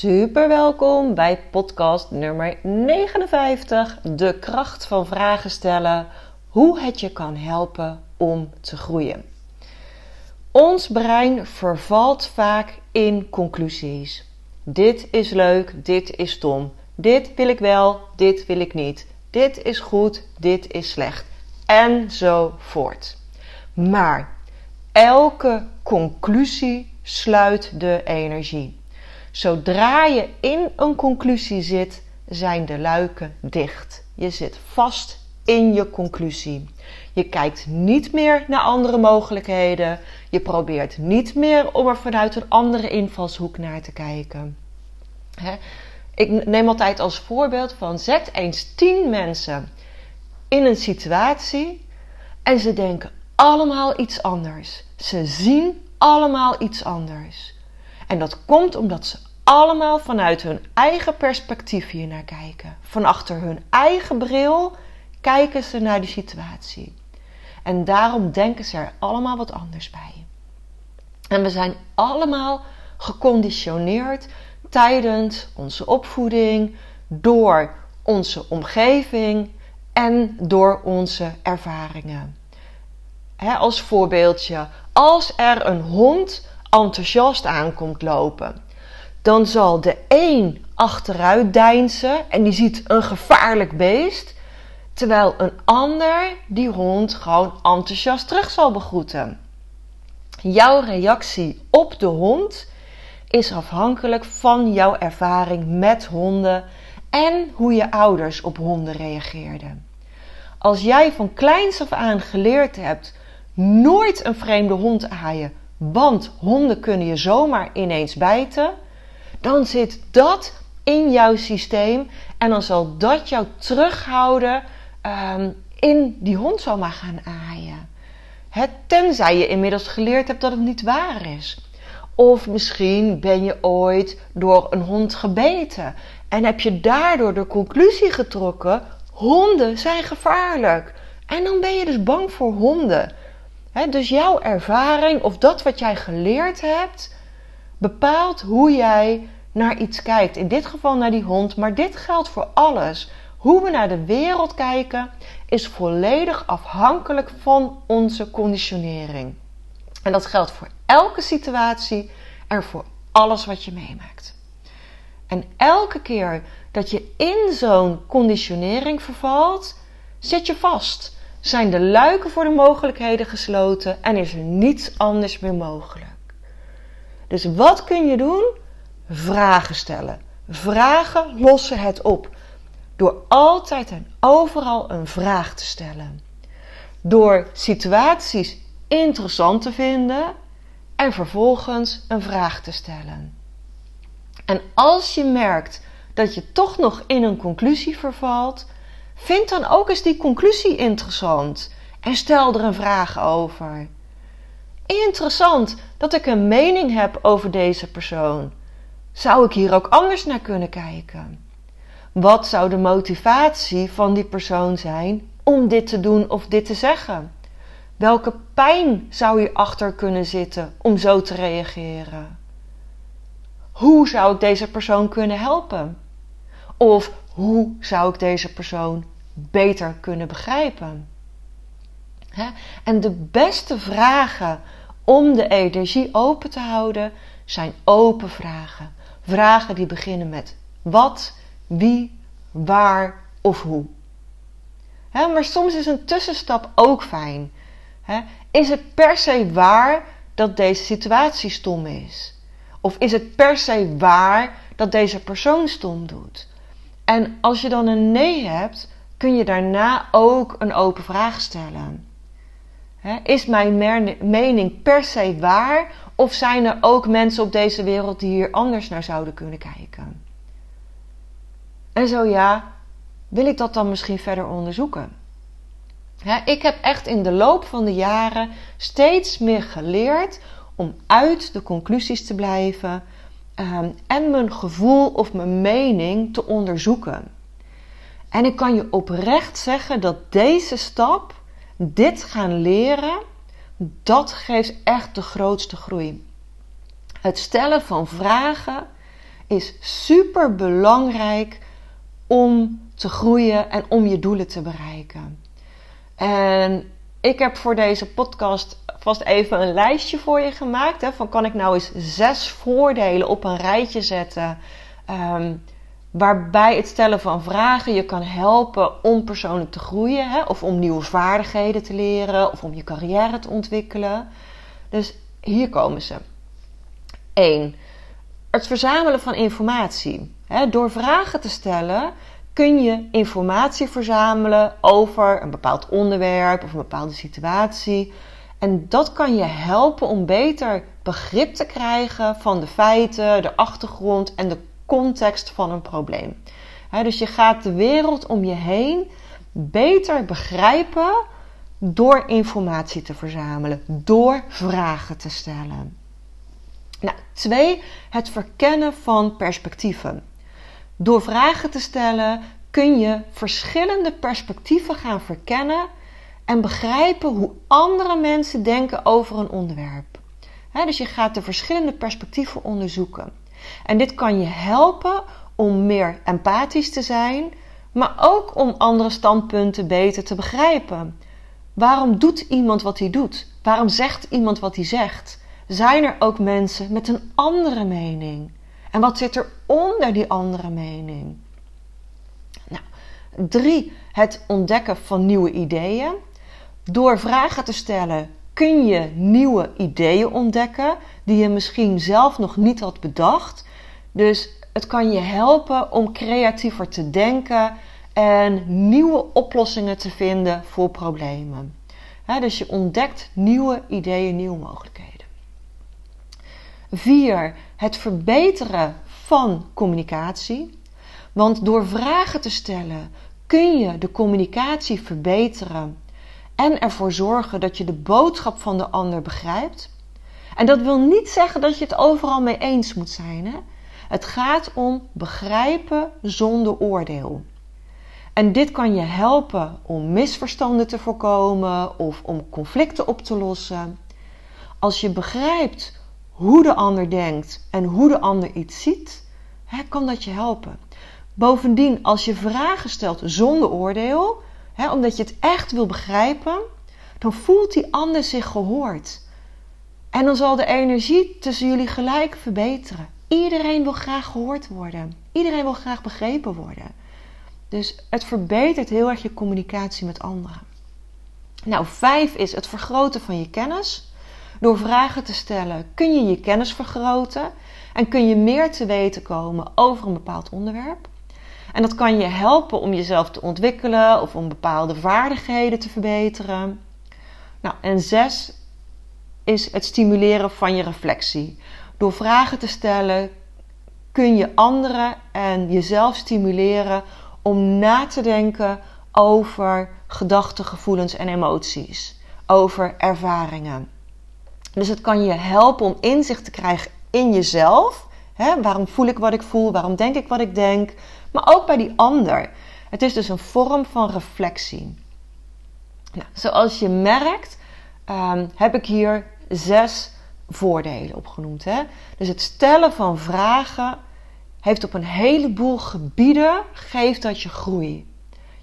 Super welkom bij podcast nummer 59, de kracht van vragen stellen, hoe het je kan helpen om te groeien. Ons brein vervalt vaak in conclusies. Dit is leuk, dit is stom. Dit wil ik wel, dit wil ik niet. Dit is goed, dit is slecht. En zo voort. Maar elke conclusie sluit de energie. Zodra je in een conclusie zit, zijn de luiken dicht. Je zit vast in je conclusie. Je kijkt niet meer naar andere mogelijkheden. Je probeert niet meer om er vanuit een andere invalshoek naar te kijken. Ik neem altijd als voorbeeld van zet eens tien mensen in een situatie en ze denken allemaal iets anders. Ze zien allemaal iets anders. En dat komt omdat ze allemaal vanuit hun eigen perspectief hier naar kijken. Van achter hun eigen bril kijken ze naar die situatie. En daarom denken ze er allemaal wat anders bij. En we zijn allemaal geconditioneerd tijdens onze opvoeding, door onze omgeving en door onze ervaringen. als voorbeeldje, als er een hond enthousiast aankomt lopen, dan zal de een achteruit deinzen en die ziet een gevaarlijk beest, terwijl een ander die hond gewoon enthousiast terug zal begroeten. Jouw reactie op de hond is afhankelijk van jouw ervaring met honden en hoe je ouders op honden reageerden. Als jij van kleins af aan geleerd hebt nooit een vreemde hond aaien, want honden kunnen je zomaar ineens bijten, dan zit dat in jouw systeem en dan zal dat jou terughouden um, in die hond zomaar gaan aaien. Het, tenzij je inmiddels geleerd hebt dat het niet waar is. Of misschien ben je ooit door een hond gebeten en heb je daardoor de conclusie getrokken: honden zijn gevaarlijk. En dan ben je dus bang voor honden. Dus jouw ervaring of dat wat jij geleerd hebt, bepaalt hoe jij naar iets kijkt. In dit geval naar die hond, maar dit geldt voor alles. Hoe we naar de wereld kijken is volledig afhankelijk van onze conditionering. En dat geldt voor elke situatie en voor alles wat je meemaakt. En elke keer dat je in zo'n conditionering vervalt, zit je vast. Zijn de luiken voor de mogelijkheden gesloten en is er niets anders meer mogelijk. Dus wat kun je doen? Vragen stellen. Vragen lossen het op. Door altijd en overal een vraag te stellen. Door situaties interessant te vinden en vervolgens een vraag te stellen. En als je merkt dat je toch nog in een conclusie vervalt, vind dan ook eens die conclusie interessant en stel er een vraag over. Interessant dat ik een mening heb over deze persoon. Zou ik hier ook anders naar kunnen kijken? Wat zou de motivatie van die persoon zijn om dit te doen of dit te zeggen? Welke pijn zou hierachter kunnen zitten om zo te reageren? Hoe zou ik deze persoon kunnen helpen? Of hoe zou ik deze persoon beter kunnen begrijpen? En de beste vragen om de energie open te houden zijn open vragen. Vragen die beginnen met wat, wie, waar of hoe. maar soms is een tussenstap ook fijn. is het per se waar dat deze situatie stom is? Of is het per se waar dat deze persoon stom doet? En als je dan een nee hebt, kun je daarna ook een open vraag stellen. is mijn mening per se waar? Of zijn er ook mensen op deze wereld die hier anders naar zouden kunnen kijken? En zo ja, wil ik dat dan misschien verder onderzoeken? ik heb echt in de loop van de jaren steeds meer geleerd om uit de conclusies te blijven ehm, en mijn gevoel of mijn mening te onderzoeken. En ik kan je oprecht zeggen dat deze stap, dit gaan leren, dat geeft echt de grootste groei. Het stellen van vragen is super belangrijk om te groeien en om je doelen te bereiken. En ik heb voor deze podcast vast even een lijstje voor je gemaakt. Hè, van kan ik nou eens zes voordelen op een rijtje zetten. Ehm, waarbij het stellen van vragen je kan helpen om persoonlijk te groeien. Hè, of om nieuwe vaardigheden te leren. Of om je carrière te ontwikkelen. Dus hier komen ze. 1. Het verzamelen van informatie. door vragen te stellen kun je informatie verzamelen over een bepaald onderwerp of een bepaalde situatie. En dat kan je helpen om beter begrip te krijgen van de feiten, de achtergrond en de context van een probleem. dus je gaat de wereld om je heen beter begrijpen door informatie te verzamelen, door vragen te stellen. Nou, twee, het verkennen van perspectieven. Door vragen te stellen kun je verschillende perspectieven gaan verkennen en begrijpen hoe andere mensen denken over een onderwerp. dus je gaat de verschillende perspectieven onderzoeken. En dit kan je helpen om meer empathisch te zijn, maar ook om andere standpunten beter te begrijpen. Waarom doet iemand wat hij doet? Waarom zegt iemand wat hij zegt? Zijn er ook mensen met een andere mening? En wat zit er onder die andere mening? Nou, drie, het ontdekken van nieuwe ideeën. Door vragen te stellen kun je nieuwe ideeën ontdekken die je misschien zelf nog niet had bedacht. Dus het kan je helpen om creatiever te denken en nieuwe oplossingen te vinden voor problemen. dus je ontdekt nieuwe ideeën, nieuwe mogelijkheden. 4. Het verbeteren van communicatie. Want door vragen te stellen kun je de communicatie verbeteren en ervoor zorgen dat je de boodschap van de ander begrijpt. En dat wil niet zeggen dat je het overal mee eens moet zijn. Hè? Het gaat om begrijpen zonder oordeel. En dit kan je helpen om misverstanden te voorkomen of om conflicten op te lossen. Als je begrijpt hoe de ander denkt en hoe de ander iets ziet, kan dat je helpen. Bovendien, als je vragen stelt zonder oordeel, omdat je het echt wil begrijpen, dan voelt die ander zich gehoord. En dan zal de energie tussen jullie gelijk verbeteren. Iedereen wil graag gehoord worden. Iedereen wil graag begrepen worden. Dus het verbetert heel erg je communicatie met anderen. Nou, vijf is het vergroten van je kennis. Door vragen te stellen kun je je kennis vergroten en kun je meer te weten komen over een bepaald onderwerp. En dat kan je helpen om jezelf te ontwikkelen of om bepaalde vaardigheden te verbeteren. Nou, en zes is het stimuleren van je reflectie. Door vragen te stellen kun je anderen en jezelf stimuleren om na te denken over gedachten, gevoelens en emoties, over ervaringen. Dus het kan je helpen om inzicht te krijgen in jezelf. Waarom voel ik wat ik voel? Waarom denk ik wat ik denk? Maar ook bij die ander. Het is dus een vorm van reflectie. Nou, zoals je merkt, ehm, heb ik hier zes voordelen opgenoemd. Hè? Dus het stellen van vragen heeft op een heleboel gebieden geeft dat je groei.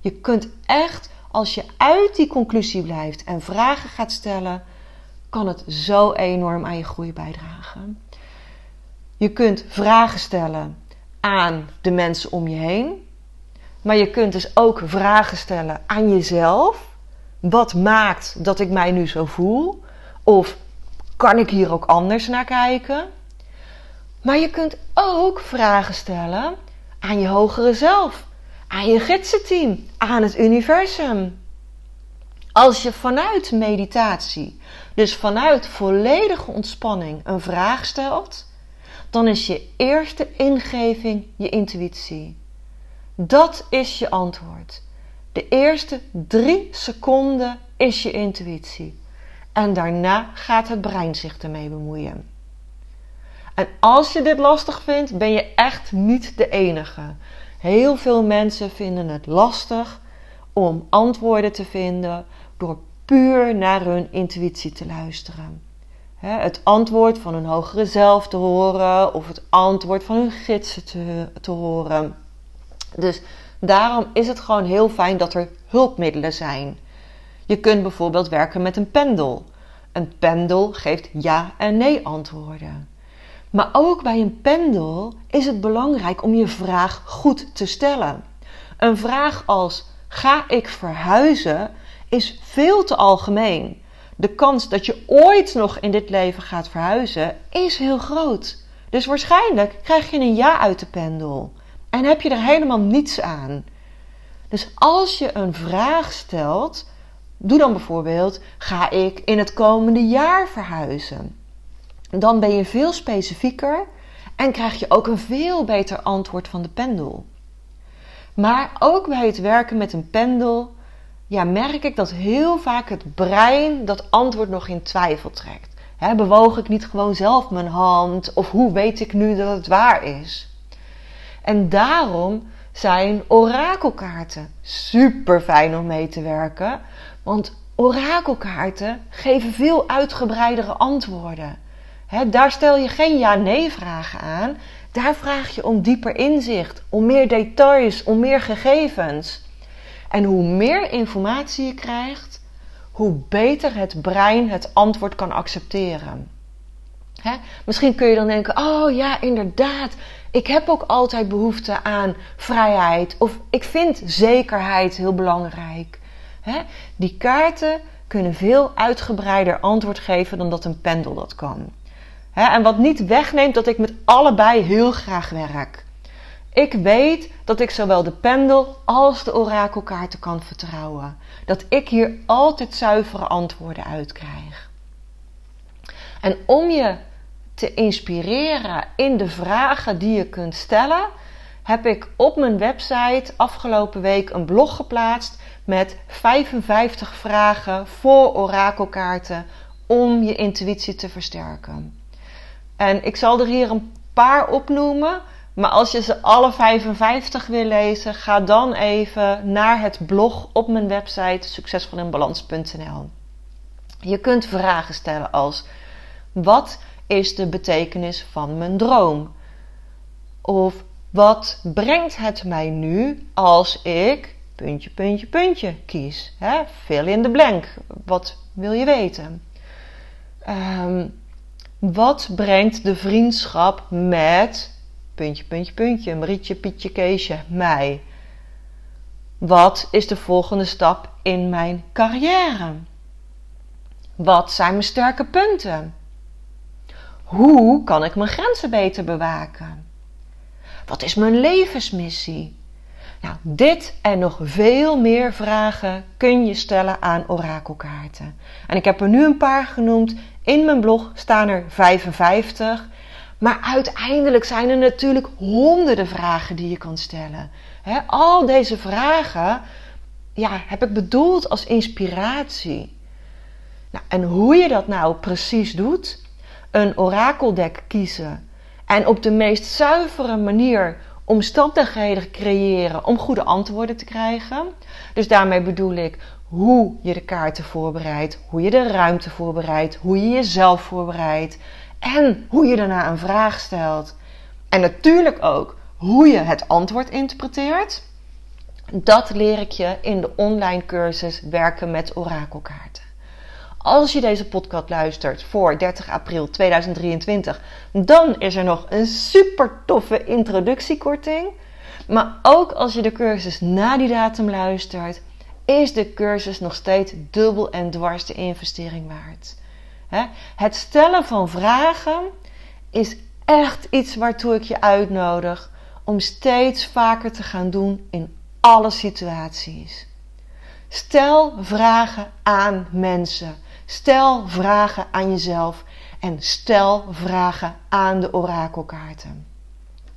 Je kunt echt, als je uit die conclusie blijft en vragen gaat stellen, kan het zo enorm aan je groei bijdragen. Je kunt vragen stellen aan de mensen om je heen. Maar je kunt dus ook vragen stellen aan jezelf. Wat maakt dat ik mij nu zo voel? Of kan ik hier ook anders naar kijken? Maar je kunt ook vragen stellen aan je hogere zelf, aan je gidsenteam, aan het universum. Als je vanuit meditatie, dus vanuit volledige ontspanning, een vraag stelt, dan is je eerste ingeving je intuïtie. Dat is je antwoord. De eerste drie seconden is je intuïtie. En daarna gaat het brein zich ermee bemoeien. En als je dit lastig vindt, ben je echt niet de enige. Heel veel mensen vinden het lastig om antwoorden te vinden door puur naar hun intuïtie te luisteren. Het antwoord van hun hogere zelf te horen of het antwoord van hun gidsen te, te horen. Dus daarom is het gewoon heel fijn dat er hulpmiddelen zijn. Je kunt bijvoorbeeld werken met een pendel. Een pendel geeft ja en nee antwoorden. Maar ook bij een pendel is het belangrijk om je vraag goed te stellen. Een vraag als: ga ik verhuizen? is veel te algemeen. De kans dat je ooit nog in dit leven gaat verhuizen is heel groot. Dus waarschijnlijk krijg je een ja uit de pendel en heb je er helemaal niets aan. Dus als je een vraag stelt, doe dan bijvoorbeeld: ga ik in het komende jaar verhuizen? Dan ben je veel specifieker en krijg je ook een veel beter antwoord van de pendel. Maar ook bij het werken met een pendel ja, merk ik dat heel vaak het brein dat antwoord nog in twijfel trekt. Bewoog ik niet gewoon zelf mijn hand? Of hoe weet ik nu dat het waar is? En daarom zijn orakelkaarten super fijn om mee te werken. Want orakelkaarten geven veel uitgebreidere antwoorden. daar stel je geen ja-nee vragen aan. Daar vraag je om dieper inzicht, om meer details, om meer gegevens. En hoe meer informatie je krijgt, hoe beter het brein het antwoord kan accepteren. Misschien kun je dan denken: oh ja, inderdaad, ik heb ook altijd behoefte aan vrijheid. Of ik vind zekerheid heel belangrijk. Die kaarten kunnen veel uitgebreider antwoord geven dan dat een pendel dat kan. En wat niet wegneemt dat ik met allebei heel graag werk. Ik weet dat ik zowel de pendel als de orakelkaarten kan vertrouwen. Dat ik hier altijd zuivere antwoorden uitkrijg. En om je te inspireren in de vragen die je kunt stellen, heb ik op mijn website afgelopen week een blog geplaatst met 55 vragen voor orakelkaarten om je intuïtie te versterken. En ik zal er hier een paar opnoemen. Maar als je ze alle 55 wil lezen, ga dan even naar het blog op mijn website succesvolinbalans.nl. Je kunt vragen stellen als: wat is de betekenis van mijn droom? Of wat brengt het mij nu als ik puntje, puntje, puntje kies? Hè? Fill in the blank. Wat wil je weten? Um, wat brengt de vriendschap met puntje, puntje, puntje, Marietje, Pietje, Keesje, mij? Wat is de volgende stap in mijn carrière? Wat zijn mijn sterke punten? Hoe kan ik mijn grenzen beter bewaken? Wat is mijn levensmissie? Nou, dit en nog veel meer vragen kun je stellen aan orakelkaarten. En ik heb er nu een paar genoemd. In mijn blog staan er 55. Maar uiteindelijk zijn er natuurlijk honderden vragen die je kan stellen. al deze vragen ja, heb ik bedoeld als inspiratie. Nou, en hoe je dat nou precies doet, een orakeldek kiezen en op de meest zuivere manier omstandigheden creëren om goede antwoorden te krijgen. Dus daarmee bedoel ik hoe je de kaarten voorbereidt, hoe je de ruimte voorbereidt, hoe je jezelf voorbereidt en hoe je daarna een vraag stelt. En natuurlijk ook hoe je het antwoord interpreteert. Dat leer ik je in de online cursus Werken met Orakelkaarten. Als je deze podcast luistert voor 30 april 2023, dan is er nog een super toffe introductiekorting. Maar ook als je de cursus na die datum luistert, is de cursus nog steeds dubbel en dwars de investering waard. Het stellen van vragen is echt iets waartoe ik je uitnodig om steeds vaker te gaan doen in alle situaties. Stel vragen aan mensen. Stel vragen aan jezelf. En stel vragen aan de orakelkaarten.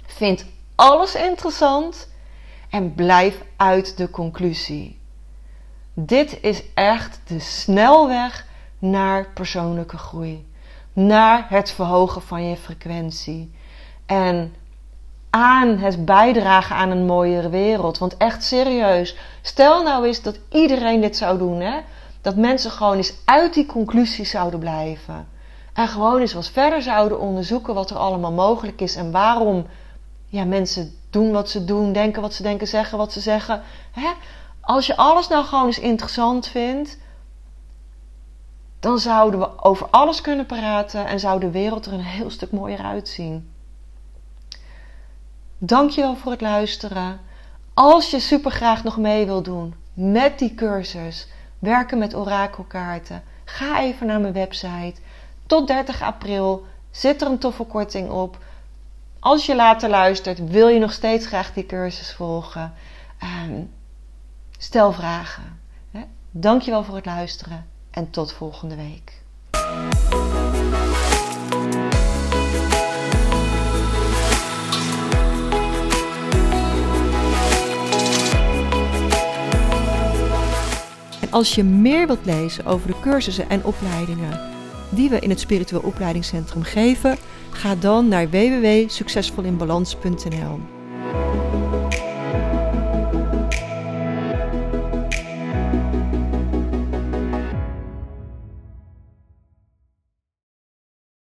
Vind alles interessant en blijf uit de conclusie. Dit is echt de snelweg naar persoonlijke groei, naar het verhogen van je frequentie en aan het bijdragen aan een mooiere wereld. Want echt serieus, stel nou eens dat iedereen dit zou doen, hè? dat mensen gewoon eens uit die conclusies zouden blijven. En gewoon eens wat verder zouden onderzoeken wat er allemaal mogelijk is en waarom ja, mensen doen wat ze doen, denken wat ze denken, zeggen wat ze zeggen. Hè? Als je alles nou gewoon eens interessant vindt, dan zouden we over alles kunnen praten en zou de wereld er een heel stuk mooier uitzien. Dankjewel voor het luisteren. Als je super graag nog mee wil doen met die cursus, werken met orakelkaarten, ga even naar mijn website. Tot 30 april zit er een toffe korting op. Als je later luistert, wil je nog steeds graag die cursus volgen? Um, stel vragen. Dankjewel voor het luisteren en tot volgende week. Als je meer wilt lezen over de cursussen en opleidingen die we in het Spiritueel Opleidingscentrum geven, ga dan naar www.succesvolinbalans.nl.